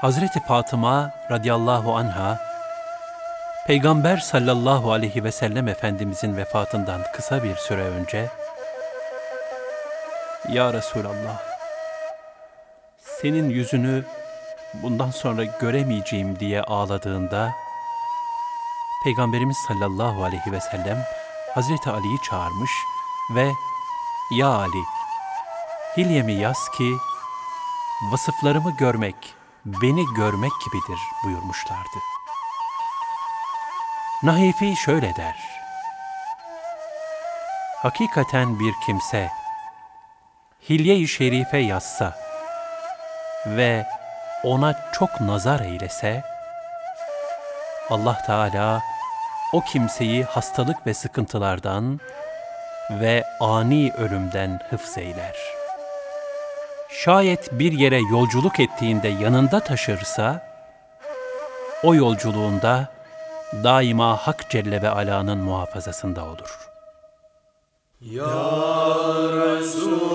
Hazreti Fatıma radıyallahu anha, Peygamber sallallahu aleyhi ve sellem Efendimizin vefatından kısa bir süre önce, Ya Resulallah, senin yüzünü bundan sonra göremeyeceğim diye ağladığında, Peygamberimiz sallallahu aleyhi ve sellem Hazreti Ali'yi çağırmış ve Ya Ali, hilyemi yaz ki vasıflarımı görmek, beni görmek gibidir buyurmuşlardı. Nahifi şöyle der. Hakikaten bir kimse hilye-i şerife yazsa ve ona çok nazar eylese, Allah Teala o kimseyi hastalık ve sıkıntılardan ve ani ölümden hıfzeyler. Şayet bir yere yolculuk ettiğinde yanında taşırsa, o yolculuğunda daima Hak Celle ve Ala'nın muhafazasında olur. Ya Resulallah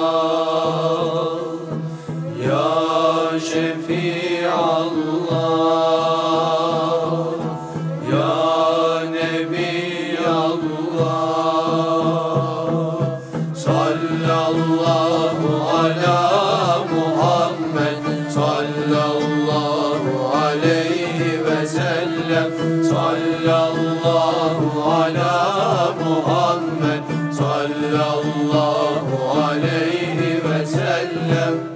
sallallahu ala Muhammed sallallahu aleyhi ve sallallahu ala Muhammed sallallahu aleyhi ve sellem.